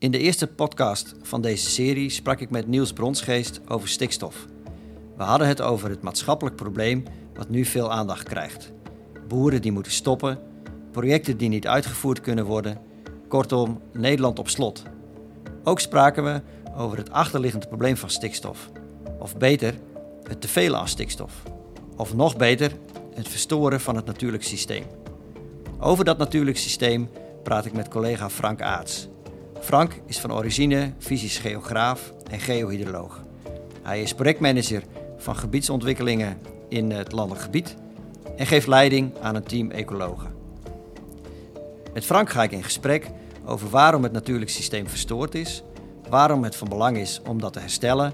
In de eerste podcast van deze serie sprak ik met Niels Bronsgeest over stikstof. We hadden het over het maatschappelijk probleem wat nu veel aandacht krijgt. Boeren die moeten stoppen, projecten die niet uitgevoerd kunnen worden. Kortom, Nederland op slot. Ook spraken we over het achterliggende probleem van stikstof. Of beter, het teveel aan stikstof. Of nog beter, het verstoren van het natuurlijk systeem. Over dat natuurlijk systeem praat ik met collega Frank Aarts. Frank is van origine fysisch geograaf en geohydroloog. Hij is projectmanager van gebiedsontwikkelingen in het landelijk gebied en geeft leiding aan een team ecologen. Met Frank ga ik in gesprek over waarom het natuurlijk systeem verstoord is, waarom het van belang is om dat te herstellen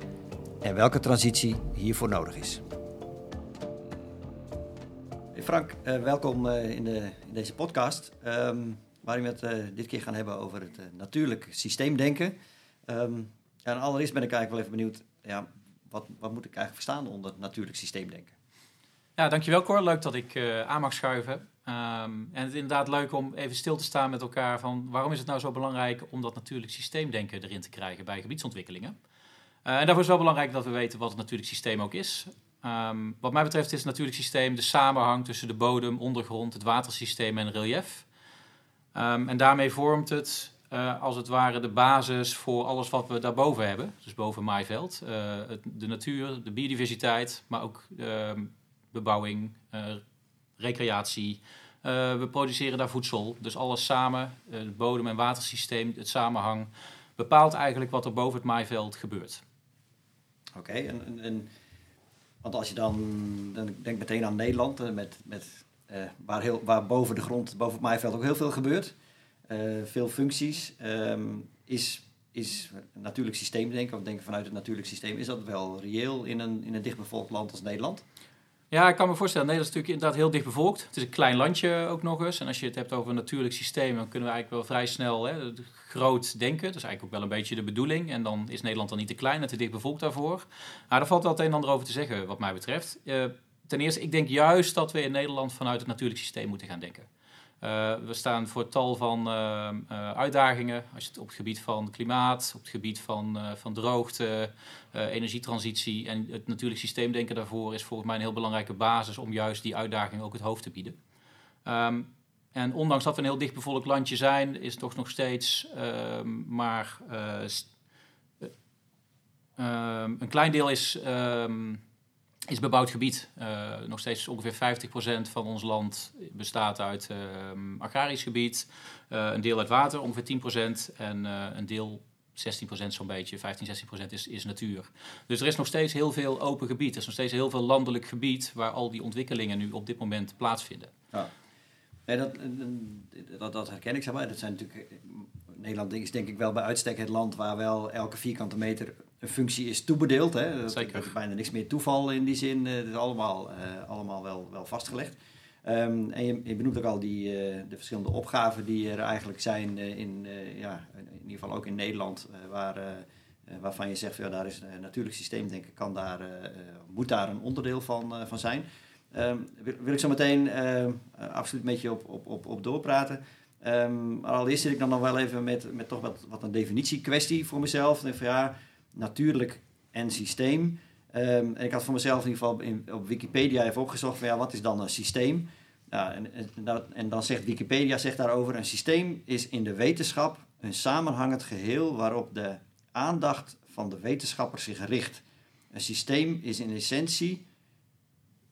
en welke transitie hiervoor nodig is. Frank, uh, welkom uh, in, de, in, deze podcast. Um, waarin we het uh, dit keer gaan hebben over het natuurlijk systeemdenken. Um, en allereerst ben ik eigenlijk wel even benieuwd, ja, wat, wat moet ik eigenlijk verstaan onder natuurlijk systeemdenken? Ja, dankjewel Cor. Leuk dat ik aan mag schuiven. Um, en het is inderdaad leuk om even stil te staan met elkaar van waarom is het nou zo belangrijk om dat natuurlijk systeemdenken erin te krijgen bij gebiedsontwikkelingen. en daarvoor is wel belangrijk dat we weten wat het natuurlijk systeem ook is. Um, wat mij betreft is het natuurlijk systeem de samenhang tussen de bodem, ondergrond, het watersysteem en relief. Um, en daarmee vormt het uh, als het ware de basis voor alles wat we daarboven hebben. Dus boven Maaiveld. Het, de natuur, de biodiversiteit, maar ook uh, bebouwing, eh, recreatie. we produceren daar voedsel. Dus alles samen, het bodem- en watersysteem, het samenhang, bepaalt eigenlijk wat er boven het maaiveld gebeurt. Oké, en, want als je dan, dan denk meteen aan Nederland, eh, met, met, uh, waar, heel, waar boven de grond, boven het maaiveld ook heel veel gebeurt. Uh, veel functies. Um, is, is natuurlijk systeemdenken, of denken vanuit het natuurlijk systeem, is dat wel reëel in een, in een dichtbevolkt land als Nederland? Ja, ik kan me voorstellen. Nederland is natuurlijk inderdaad heel dicht bevolkt. Het is een klein landje ook nog eens. En als je het hebt over een natuurlijk systeem, dan kunnen we eigenlijk wel vrij snel hè, groot denken. Dat is eigenlijk ook wel een beetje de bedoeling. En dan is Nederland dan niet te klein en te dicht bevolkt daarvoor. Maar daar valt wel het een en ander over te zeggen, wat mij betreft. Uh, ten eerste, ik denk juist dat we in Nederland vanuit het natuurlijk systeem moeten gaan denken. Uh, we staan voor tal van uh, uh, uitdagingen. Als je het op het gebied van klimaat, op het gebied van, van droogte, energietransitie en het natuurlijk systeemdenken daarvoor is volgens mij een heel belangrijke basis om juist die uitdagingen ook het hoofd te bieden. Um, en ondanks dat we een heel dichtbevolkt landje zijn, is het toch nog steeds um, maar um, een klein deel is is bebouwd gebied. Uh, nog steeds ongeveer 50% van ons land bestaat uit uh, agrarisch gebied. Uh, een deel uit water, ongeveer 10%. En een deel, 16% zo'n beetje, 15, 16% is, is natuur. Dus er is nog steeds heel veel open gebied. Er is nog steeds heel veel landelijk gebied waar al die ontwikkelingen nu op dit moment plaatsvinden. Ja. Nee, dat, dat, dat herken ik, zeg maar. Dat zijn natuurlijk, Nederland is denk ik wel bij uitstek het land waar wel elke vierkante meter een functie is toebedeeld. Hè. Dat, Zeker. Er is bijna niks meer toeval in die zin. Het is allemaal, uh, allemaal wel, wel vastgelegd. Um, en je, je, benoemt ook al die, uh, de verschillende opgaven die er eigenlijk zijn uh, in, ja, in ieder geval ook in Nederland, waar, waarvan je zegt, ja, daar is een natuurlijk systeem, denk ik, kan daar, moet daar een onderdeel van, van zijn. Um, wil, wil, ik zo meteen absoluut met je op, op, op, op doorpraten. Um, maar allereerst zit ik dan nog wel even met, met toch wat, wat een definitiekwestie voor mezelf. Denk van, ja, natuurlijk en systeem. Um, en ik had voor mezelf in ieder geval op Wikipedia even opgezocht van ja, wat is dan een systeem? En, en dan zegt Wikipedia zegt daarover: een systeem is in de wetenschap een samenhangend geheel waarop de aandacht van de wetenschapper zich richt. Een systeem is in essentie.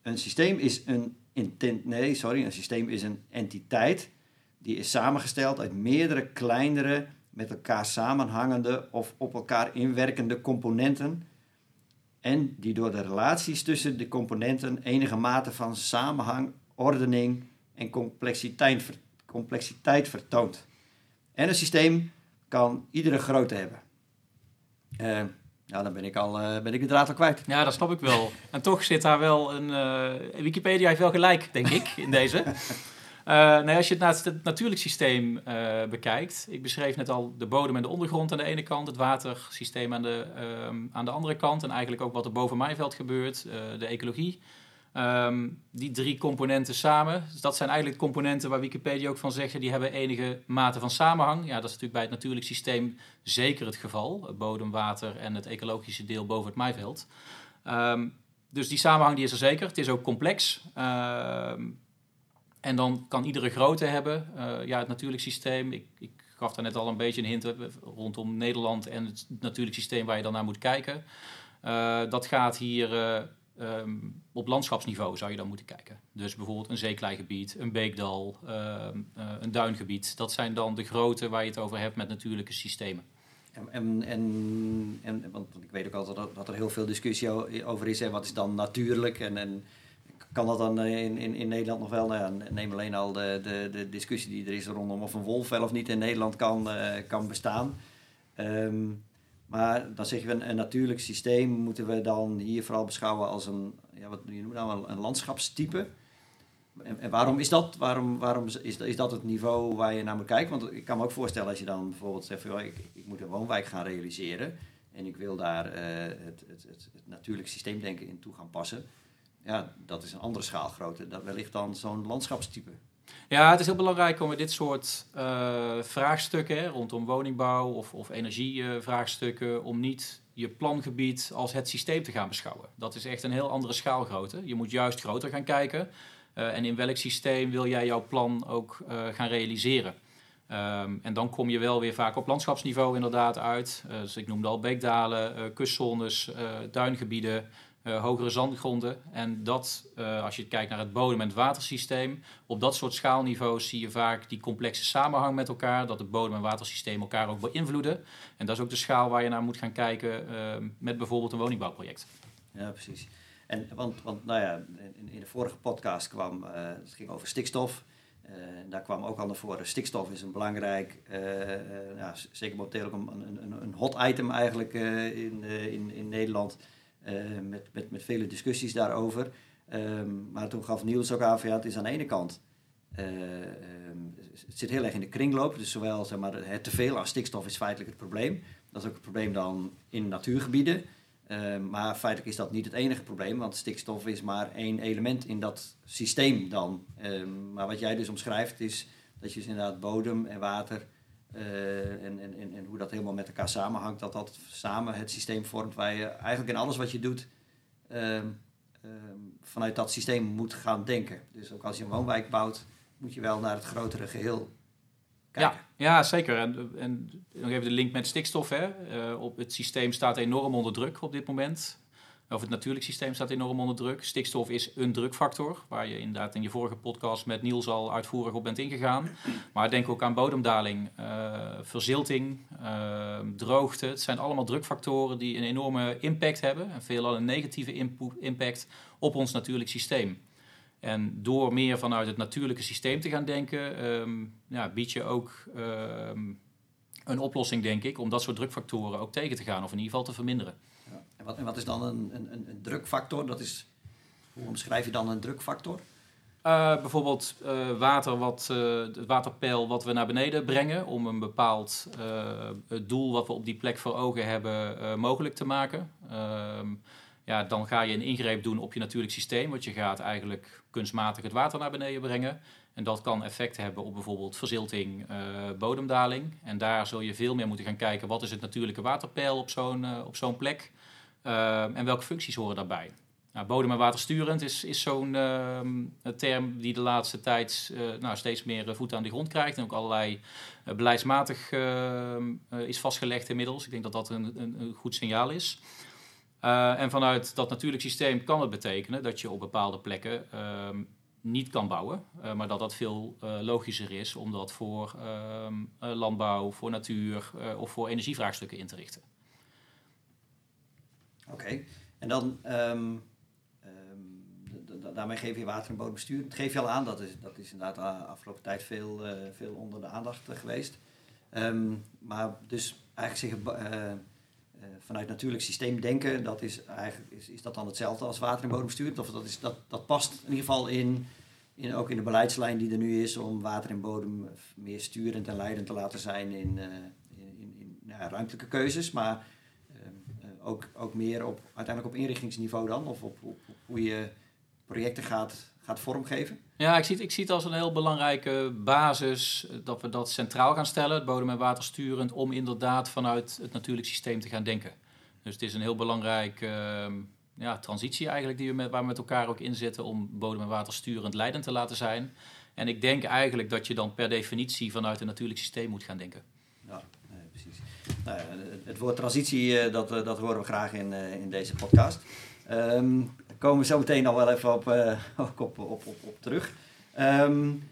Een systeem is een intent, nee, sorry, een systeem is een entiteit die is samengesteld uit meerdere kleinere met elkaar samenhangende of op elkaar inwerkende componenten en die door de relaties tussen de componenten enige mate van samenhang, ordening en complexiteit, complexiteit vertoont. En een systeem kan iedere grootte hebben. Uh, nou, dan ben ik, al, uh, ben ik de draad al kwijt. Ja, dat snap ik wel. En toch zit daar wel een... Uh, Wikipedia heeft wel gelijk, denk ik, in deze. Uh, nee, als je het het natuurlijk systeem uh, bekijkt, ik beschreef net al de bodem en de ondergrond aan de ene kant, het watersysteem aan de, um, aan de andere kant en eigenlijk ook wat er boven Maaiveld gebeurt, uh, de ecologie. Ehm, die drie componenten samen, dus dat zijn eigenlijk componenten waar Wikipedia ook van zegt, die hebben enige mate van samenhang. Ja, dat is natuurlijk bij het natuurlijk systeem zeker het geval. Bodem, water en het ecologische deel boven het maaiveld. Ehm, dus die samenhang die is er zeker. Het is ook complex. Ehm, en dan kan iedere grootte hebben. Uh, ja, het natuurlijk systeem, ik, ik, gaf daar net al een beetje een hint rondom Nederland en het natuurlijk systeem waar je dan naar moet kijken. Uh, dat gaat hier um, op landschapsniveau zou je dan moeten kijken. Dus bijvoorbeeld een zeekleigebied, een beekdal, um, een duingebied. Dat zijn dan de grootte waar je het over hebt met natuurlijke systemen. En, en, en, en want ik weet ook altijd dat, dat er heel veel discussie over is. Hè, wat is dan natuurlijk en, en kan dat dan in, in, in Nederland nog wel? Nou neem alleen al de, de, de discussie die er is rondom of een wolf wel of niet in Nederland kan, uh, kan bestaan. Um, maar dan zeggen we een, een, natuurlijk systeem moeten we dan hier vooral beschouwen als een, ja, wat je noemt een landschapstype. En, waarom is dat? Waarom, waarom is, is dat het niveau waar je naar moet kijken? Want ik kan me ook voorstellen als je dan bijvoorbeeld zegt, van, ik, ik moet een woonwijk gaan realiseren en ik wil daar uh, het, het, het, het natuurlijk systeemdenken in toe gaan passen ja, dat is een andere schaalgrootte. Dat wellicht dan zo'n landschapstype. Ja, het is heel belangrijk om met dit soort uh, vraagstukken rondom woningbouw of, of energievraagstukken, om niet je plangebied als het systeem te gaan beschouwen. Dat is echt een heel andere schaalgrootte. Je moet juist groter gaan kijken. Uh, en in welk systeem wil jij jouw plan ook uh, gaan realiseren? Um, en dan kom je wel weer vaak op landschapsniveau inderdaad uit. dus ik noemde al beekdalen, kustzones, duingebieden, uh, hogere zandgronden. En dat, uh, als je kijkt naar het bodem- en het watersysteem, op dat soort schaalniveaus zie je vaak die complexe samenhang met elkaar, dat het bodem- en watersysteem elkaar ook beïnvloeden. En dat is ook de schaal waar je naar moet gaan kijken uh, met bijvoorbeeld een woningbouwproject. Ja, precies. En, want, want nou ja, in, in de vorige podcast kwam, het ging over stikstof. daar kwam ook al naar voren, stikstof is een belangrijk, ja, zeker momenteel ook een, een, een hot item eigenlijk in, in, in Nederland. Eh, met, met, met vele discussies daarover. Um, maar toen gaf Niels ook aan van ja, het is aan de ene kant. Uh, um, het zit heel erg in de kringloop. Dus zowel zeg maar, het teveel aan stikstof is feitelijk het probleem. Dat is ook het probleem dan in natuurgebieden. Uh, maar feitelijk is dat niet het enige probleem, want stikstof is maar één element in dat systeem dan. Maar wat jij dus omschrijft is dat je dus inderdaad bodem en water en, en, en, hoe dat helemaal met elkaar samenhangt, dat dat samen het systeem vormt waar je eigenlijk in alles wat je doet uh, vanuit dat systeem moet gaan denken. Dus ook als je een woonwijk bouwt, moet je wel naar het grotere geheel kijken. Ja, ja zeker. En, en nog even de link met stikstof. Hè. Uh, op het systeem staat enorm onder druk op dit moment of het natuurlijk systeem staat enorm onder druk. Stikstof is een drukfactor, waar je inderdaad in je vorige podcast met Niels al uitvoerig op bent ingegaan. Maar denk ook aan bodemdaling, uh, verzilting, uh, droogte. Het zijn allemaal drukfactoren die een enorme impact hebben, en veelal een negatieve impact op ons natuurlijk systeem. En door meer vanuit het natuurlijke systeem te gaan denken, um, ja, bied je ook um, een oplossing, denk ik, om dat soort drukfactoren ook tegen te gaan, of in ieder geval te verminderen. En wat, en wat is dan een, een, een, drukfactor? Dat is, hoe omschrijf je dan een drukfactor? Uh, bijvoorbeeld uh, water wat, uh, het waterpeil wat we naar beneden brengen om een bepaald doel wat we op die plek voor ogen hebben mogelijk te maken. Ehm, ja, dan ga je een ingreep doen op je natuurlijk systeem, want je gaat eigenlijk kunstmatig het water naar beneden brengen. En dat kan effect hebben op bijvoorbeeld verzilting, bodemdaling. En daar zul je veel meer moeten gaan kijken wat is het natuurlijke waterpeil op zo'n op zo'n plek. Ehm, en welke functies horen daarbij? Nou, bodem- en watersturend is, is zo'n uh, term die de laatste tijd uh, nou, steeds meer eh, voet aan de grond krijgt. En ook allerlei uh, beleidsmatig ehm, is vastgelegd inmiddels. Ik denk dat dat een, een, een goed signaal is. en vanuit dat natuurlijk systeem kan het betekenen dat je op bepaalde plekken niet kan bouwen. maar dat dat veel logischer is om dat voor landbouw, voor natuur of voor energievraagstukken in te richten. Oké, en dan um, um, daarmee geef je water- en bodembestuur. Dat geef je al aan, dat is, dat is inderdaad de afgelopen tijd veel, uh, veel onder de aandacht geweest. Um, maar dus eigenlijk zeggen, uh, vanuit natuurlijk systeem denken, dat is, eigenlijk, is, dat dan hetzelfde als water- en bodembestuur? Of dat, is, dat, dat past in ieder geval in, in, ook in de beleidslijn die er nu is om water en bodem meer sturend en leidend te laten zijn in, in, in, nou, ruimtelijke keuzes. Maar ook, ook meer op, uiteindelijk op inrichtingsniveau dan? Of op, op, hoe je projecten gaat, gaat vormgeven? Ja, ik zie, het, ik zie het als een heel belangrijke basis dat we dat centraal gaan stellen, het bodem- en watersturend, om inderdaad vanuit het natuurlijk systeem te gaan denken. Dus het is een heel belangrijke ehm, ja, transitie eigenlijk die we met, waar we met elkaar ook in zitten om bodem- en watersturend leidend te laten zijn. En ik denk eigenlijk dat je dan per definitie vanuit een natuurlijk systeem moet gaan denken. Ja. Ja, het woord transitie, eh, dat, eh, dat horen we graag in, eh, in deze podcast. Um, daar komen we zo meteen al wel even op, op, op, op, terug. Um,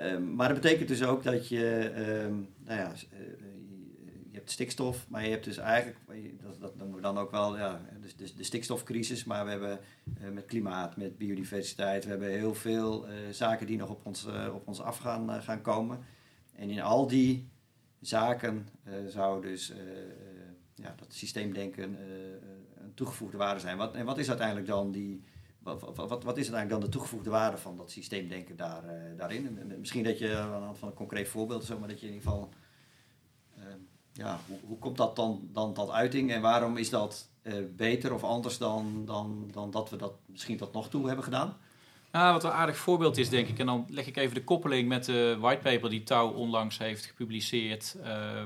um, maar dat betekent dus ook dat je, nou ja, je hebt stikstof, maar je hebt dus eigenlijk, dat, dat noemen we dan ook wel, ja, dus, dus de stikstofcrisis, maar we hebben met klimaat, met biodiversiteit, we hebben heel veel zaken die nog op ons, op ons af gaan, gaan komen. En in al die zaken zou dus ja, dat systeemdenken een toegevoegde waarde zijn. Wat, en wat is uiteindelijk dan die. Wat, wat, wat, is uiteindelijk dan de toegevoegde waarde van dat systeemdenken daar, daarin? En, misschien dat je aan de hand van een concreet voorbeeld, zo, maar dat je in ieder geval. Ja, hoe, hoe komt dat dan, dan tot uiting en waarom is dat beter of anders dan, dan, dan dat we dat misschien tot nog toe hebben gedaan? Ja, wat een aardig voorbeeld is, denk ik. En dan leg ik even de koppeling met de whitepaper die Touw onlangs heeft gepubliceerd,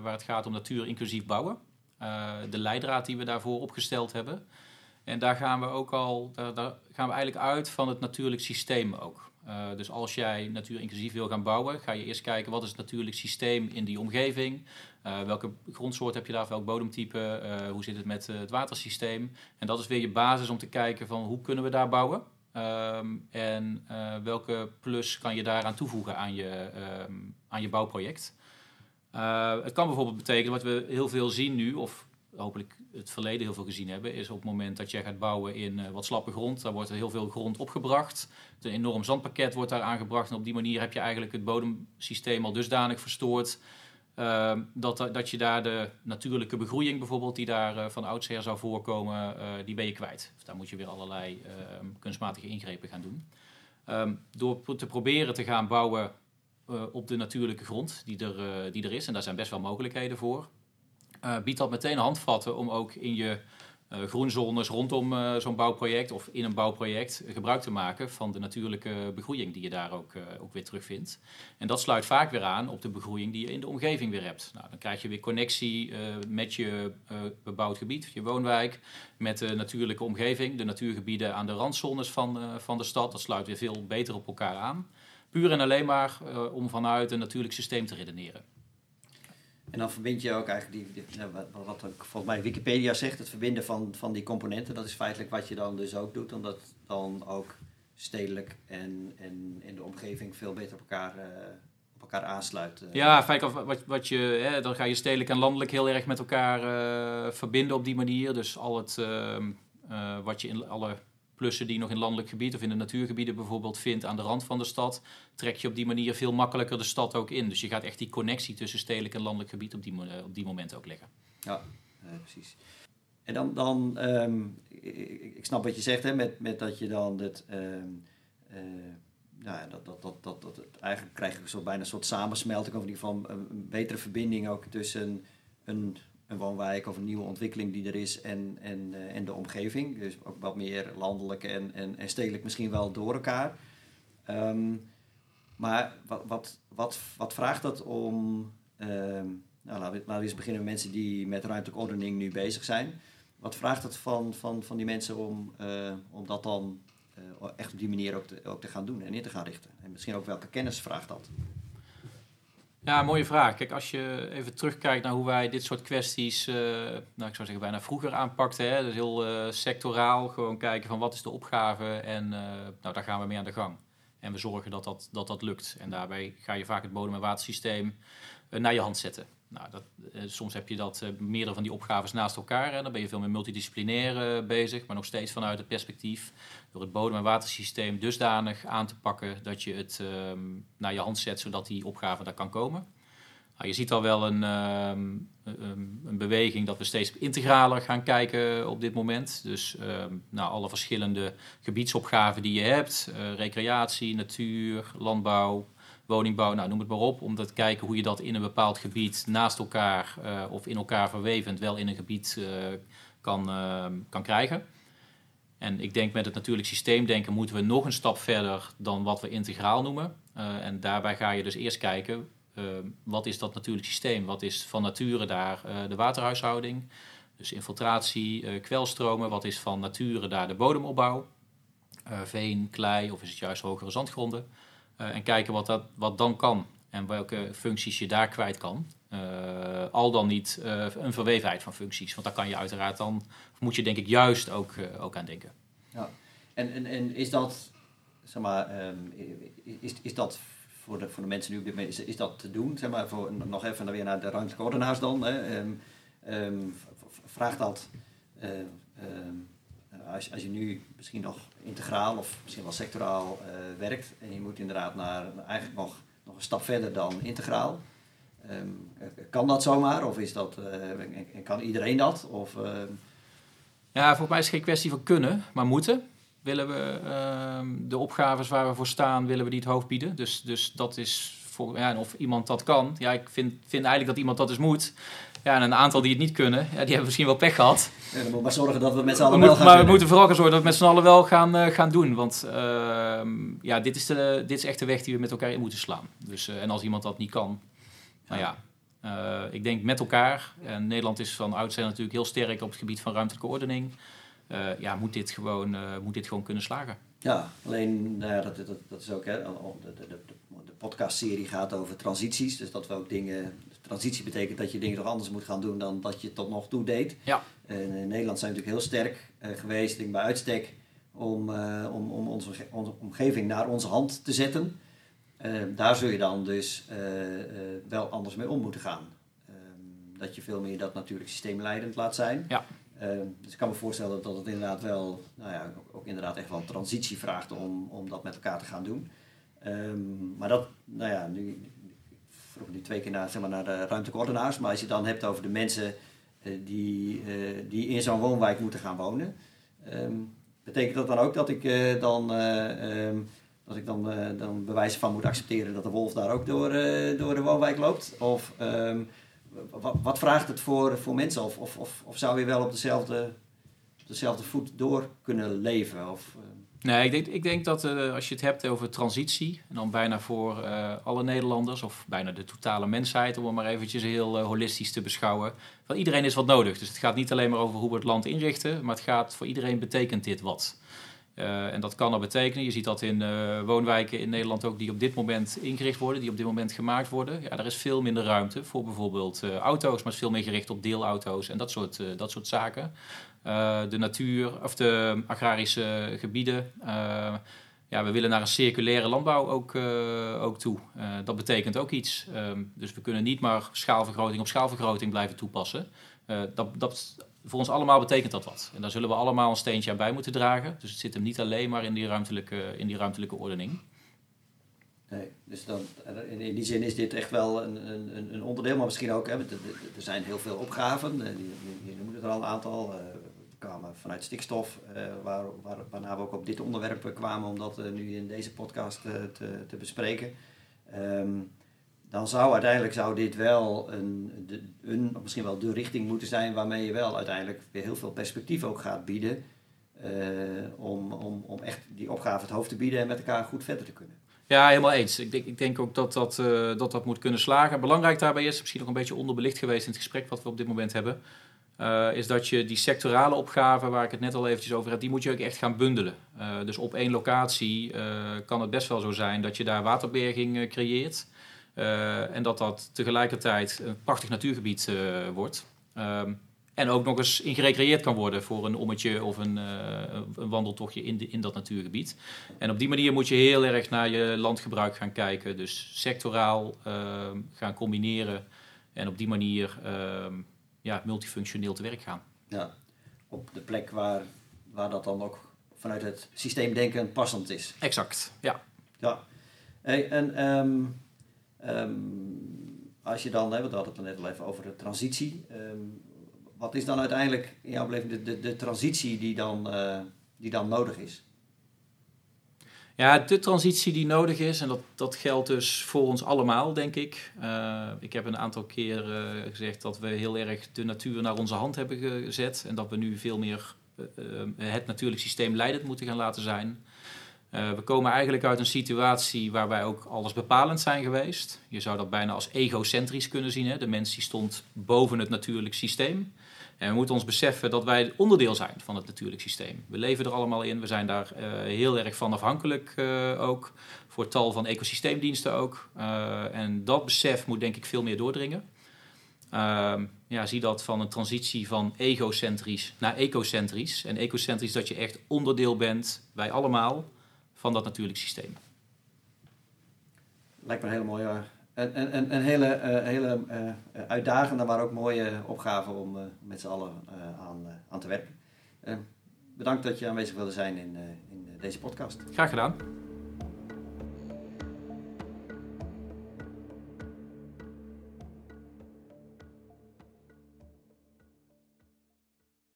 waar het gaat om natuur inclusief bouwen. Eh, de leidraad die we daarvoor opgesteld hebben. En daar gaan we ook al, daar, gaan we eigenlijk uit van het natuurlijk systeem ook. Uh, dus als jij natuur inclusief wil gaan bouwen, ga je eerst kijken wat is het natuurlijk systeem in die omgeving. Uh, welke grondsoort heb je daar, welk bodemtype, hoe zit het met het watersysteem. En dat is weer je basis om te kijken van hoe kunnen we daar bouwen. Um, en welke plus kan je daaraan toevoegen aan je, um, aan je bouwproject. Uh, het kan bijvoorbeeld betekenen wat we heel veel zien nu, of hopelijk het verleden heel veel gezien hebben, is op het moment dat jij gaat bouwen in uh, wat slappe grond, daar wordt heel veel grond opgebracht. Een enorm zandpakket wordt daar aangebracht en op die manier heb je eigenlijk het bodemsysteem al dusdanig verstoord uh, dat, dat je daar de natuurlijke begroeiing bijvoorbeeld, die daar uh, van oudsher zou voorkomen, die ben je kwijt. Of daar moet je weer allerlei ehm, kunstmatige ingrepen gaan doen. Um, door te proberen te gaan bouwen uh, op de natuurlijke grond die er, die er is. En daar zijn best wel mogelijkheden voor. Biedt dat meteen handvatten om ook in je groenzones rondom zo'n bouwproject of in een bouwproject gebruik te maken van de natuurlijke begroeiing die je daar ook, ook weer terugvindt. En dat sluit vaak weer aan op de begroeiing die je in de omgeving weer hebt. Nou, dan krijg je weer connectie met je bebouwd gebied, je woonwijk, met de natuurlijke omgeving, de natuurgebieden aan de randzones van, van de stad. Dat sluit weer veel beter op elkaar aan. Puur en alleen maar om vanuit een natuurlijk systeem te redeneren. En dan verbind je ook eigenlijk die, die wat, wat volgens mij Wikipedia zegt, het verbinden van, van die componenten. Dat is feitelijk wat je dan dus ook doet, omdat dan ook stedelijk en, en in de omgeving veel beter op elkaar, uh, op elkaar aansluit. Uh. Ja, feitelijk wat, wat je, hè, dan ga je stedelijk en landelijk heel erg met elkaar uh, verbinden op die manier. Dus al het, ehm, wat je in alle plussen die nog in landelijk gebied of in de natuurgebieden bijvoorbeeld vindt aan de rand van de stad, trek je op die manier veel makkelijker de stad ook in. Dus je gaat echt die connectie tussen stedelijk en landelijk gebied op die, op die moment ook leggen. Ja, precies. En dan, dan um, ik, snap wat je zegt, hè, met, met dat je dan het, um, uh, nou, dat, dat, dat, dat, dat, eigenlijk krijg je zo bijna een soort samensmelting, of in ieder geval een, een betere verbinding ook tussen een een woonwijk of een nieuwe ontwikkeling die er is en, en, uh, en de omgeving. Dus ook wat meer landelijk en, en, en stedelijk misschien wel door elkaar. Um, maar wat, wat, wat, wat vraagt dat om... Um, nou, laten, we, eens beginnen met mensen die met ruimtelijke ordening nu bezig zijn. Wat vraagt het van, van, van die mensen om, uh, om dat dan uh, echt op die manier ook te, ook te gaan doen en in te gaan richten? En misschien ook welke kennis vraagt dat? Ja, mooie vraag. Kijk, als je even terugkijkt naar hoe wij dit soort kwesties, uh, nou ik zou zeggen bijna vroeger aanpakten. Hè? Dus heel uh, sectoraal, gewoon kijken van wat is de opgave en uh, nou, daar gaan we mee aan de gang. En we zorgen dat dat, dat, dat lukt. En daarbij ga je vaak het bodem- en watersysteem naar je hand zetten. Nou, dat, soms heb je dat meerdere van die opgaves naast elkaar. Hè? Dan ben je veel meer multidisciplinair bezig, maar nog steeds vanuit het perspectief door het bodem- en watersysteem dusdanig aan te pakken dat je het um, naar je hand zet zodat die opgave daar kan komen. Nou, je ziet al wel een, um, een, beweging dat we steeds integraler gaan kijken op dit moment. Dus um, nou, alle verschillende gebiedsopgaven die je hebt, recreatie, natuur, landbouw, woningbouw, nou, noem het maar op. Om te kijken hoe je dat in een bepaald gebied naast elkaar uh, of in elkaar verwevend wel in een gebied uh, kan, kan krijgen. En ik denk met het natuurlijk systeemdenken moeten we nog een stap verder dan wat we integraal noemen. En daarbij ga je dus eerst kijken, wat is dat natuurlijk systeem? Wat is van nature daar de waterhuishouding? Dus infiltratie, kwelstromen. Wat is van nature daar de bodemopbouw? veen, klei of is het juist hogere zandgronden? En kijken wat, dat, wat dan kan en welke functies je daar kwijt kan. al dan niet een verwevenheid van functies. Want daar kan je uiteraard dan moet je denk ik juist ook, ook aan denken. Ja. En, en, en is dat, zeg maar, um, is, is dat voor de, voor de mensen nu is, is dat te doen? Zeg maar, voor, nog even weer naar de ordenaars dan. Hè. Um, um, vraagt dat, als, als je nu misschien nog integraal of misschien wel sectoraal uh, werkt en je moet inderdaad naar eigenlijk nog, nog een stap verder dan integraal. Um, kan dat zomaar of is dat, uh, kan iedereen dat? Of, uh, ja, volgens mij is het geen kwestie van kunnen, maar moeten. Willen we uh, de opgaves waar we voor staan, willen we die het hoofd bieden. Dus, dus dat is ja, of iemand dat kan. Ja, ik vind, vind eigenlijk dat iemand dat dus moet. Ja, en een aantal die het niet kunnen, ja, die hebben misschien wel pech gehad. Ja, dan moet maar zorgen dat we met z'n allen wel gaan Maar we moeten vooral gaan zorgen dat we met z'n allen wel gaan, uh, gaan doen. Want uh, ja, dit is, de, dit is echt de weg die we met elkaar in moeten slaan. Dus, uh, en als iemand dat niet kan, nou ja, uh, ik denk met elkaar, en Nederland is van oudsher natuurlijk heel sterk op het gebied van ruimtelijke ordening. Ja, moet dit, gewoon, moet dit gewoon kunnen slagen. Ja, alleen nou dat, dat, dat is ook, hè, de, de, de, de podcastserie gaat over transities. Dus dat we ook dingen, transitie betekent dat je dingen toch anders moet gaan doen dan dat je tot nog toe deed. Ja. En in Nederland zijn we natuurlijk heel sterk geweest, denk bij uitstek, om, om, om onze, onze omgeving naar onze hand te zetten. Uh, daar zul je dan dus wel anders mee om moeten gaan. Ehm, dat je veel meer dat natuurlijk systeemleidend laat zijn. Ja. Ehm, dus ik kan me voorstellen dat het inderdaad wel, nou ja, ook, inderdaad echt wel transitie vraagt om, om dat met elkaar te gaan doen. Um, maar dat, nou ja, nu, ik vroeg nu twee keer naar, zeg maar, naar de ruimtelijke ordenaars, maar als je het dan hebt over de mensen die, die in zo'n woonwijk moeten gaan wonen, betekent dat dan ook dat ik dan als ik dan, dan bewijzen van moet accepteren dat de wolf daar ook door, door de woonwijk loopt? Of wat, vraagt het voor, voor mensen? Of, of, of, of zou je wel op dezelfde, dezelfde voet door kunnen leven? Of, uh... Nee, ik denk, ik denk dat als je het hebt over transitie, en dan bijna voor alle Nederlanders, of bijna de totale mensheid, om het maar eventjes heel holistisch te beschouwen, van iedereen is wat nodig. Dus het gaat niet alleen maar over hoe we het land inrichten, maar het gaat voor iedereen betekent dit wat. Uh, en dat kan al betekenen, je ziet dat in uh, woonwijken in Nederland ook die op dit moment ingericht worden, die op dit moment gemaakt worden. Ja, er is veel minder ruimte voor bijvoorbeeld uh, auto's, maar is veel meer gericht op deelauto's en dat soort, dat soort zaken. de natuur, of de agrarische gebieden. ja, we willen naar een circulaire landbouw ook, ook toe. dat betekent ook iets. Um, dus we kunnen niet maar schaalvergroting op schaalvergroting blijven toepassen. dat, dat voor ons allemaal betekent dat wat. En daar zullen we allemaal een steentje aan bij moeten dragen. Dus het zit hem niet alleen maar in die ruimtelijke, in die ruimtelijke ordening. Dus dan, in die zin is dit echt wel een, een, een onderdeel, maar misschien ook, hè, er zijn heel veel opgaven, je, noemde er al een aantal, we kwamen vanuit stikstof, waar, waar, waarna we ook op dit onderwerp kwamen om dat nu in deze podcast te, te bespreken. Um, dan zou uiteindelijk zou dit wel een, een, misschien wel de richting moeten zijn waarmee je wel uiteindelijk weer heel veel perspectief ook gaat bieden. Uh, om, om, om echt die opgave het hoofd te bieden en met elkaar goed verder te kunnen. Ja, helemaal eens. Ik denk, ik denk ook dat dat, uh, dat dat moet kunnen slagen. Belangrijk daarbij is, misschien nog een beetje onderbelicht geweest in het gesprek wat we op dit moment hebben, uh, is dat je die sectorale opgaven, waar ik het net al eventjes over heb, die moet je ook echt gaan bundelen. dus op één locatie kan het best wel zo zijn dat je daar waterberging creëert. Uh, en dat dat tegelijkertijd een prachtig natuurgebied uh, wordt. Um, en ook nog eens ingerecreëerd kan worden voor een ommetje of een, uh, een wandeltochtje in, de, in dat natuurgebied. En op die manier moet je heel erg naar je landgebruik gaan kijken. Dus sectoraal ehm, gaan combineren en op die manier ehm, ja, multifunctioneel te werk gaan. Ja, op de plek waar, waar dat dan ook vanuit het systeemdenken passend is. Exact, ja. Ja, hey, en... Um Um, als je dan, hè, we hadden het net al even over de transitie. Um, wat is dan uiteindelijk in jouw beleving de, de, de transitie die dan, uh, die dan nodig is? Ja, de transitie die nodig is, en dat, dat geldt dus voor ons allemaal, denk ik. Uh, ik heb een aantal keer uh, gezegd dat we heel erg de natuur naar onze hand hebben gezet. En dat we nu veel meer het natuurlijk systeem leidend moeten gaan laten zijn. We komen eigenlijk uit een situatie waar wij ook alles bepalend zijn geweest. Je zou dat bijna als egocentrisch kunnen zien. Hè? De mens die stond boven het natuurlijk systeem. En we moeten ons beseffen dat wij onderdeel zijn van het natuurlijk systeem. We leven er allemaal in. We zijn daar heel erg van afhankelijk ook. Voor tal van ecosysteemdiensten ook. en dat besef moet denk ik veel meer doordringen. Uh, ja, zie dat van een transitie van egocentrisch naar ecocentrisch. En ecocentrisch dat je echt onderdeel bent, wij allemaal, van dat natuurlijk systeem. Lijkt me een hele mooie, een, een, een hele, uh, hele uh, uitdagende, maar ook mooie opgave om uh, met z'n allen aan, aan te werken. bedankt dat je aanwezig wilde zijn in, in deze podcast. Graag gedaan.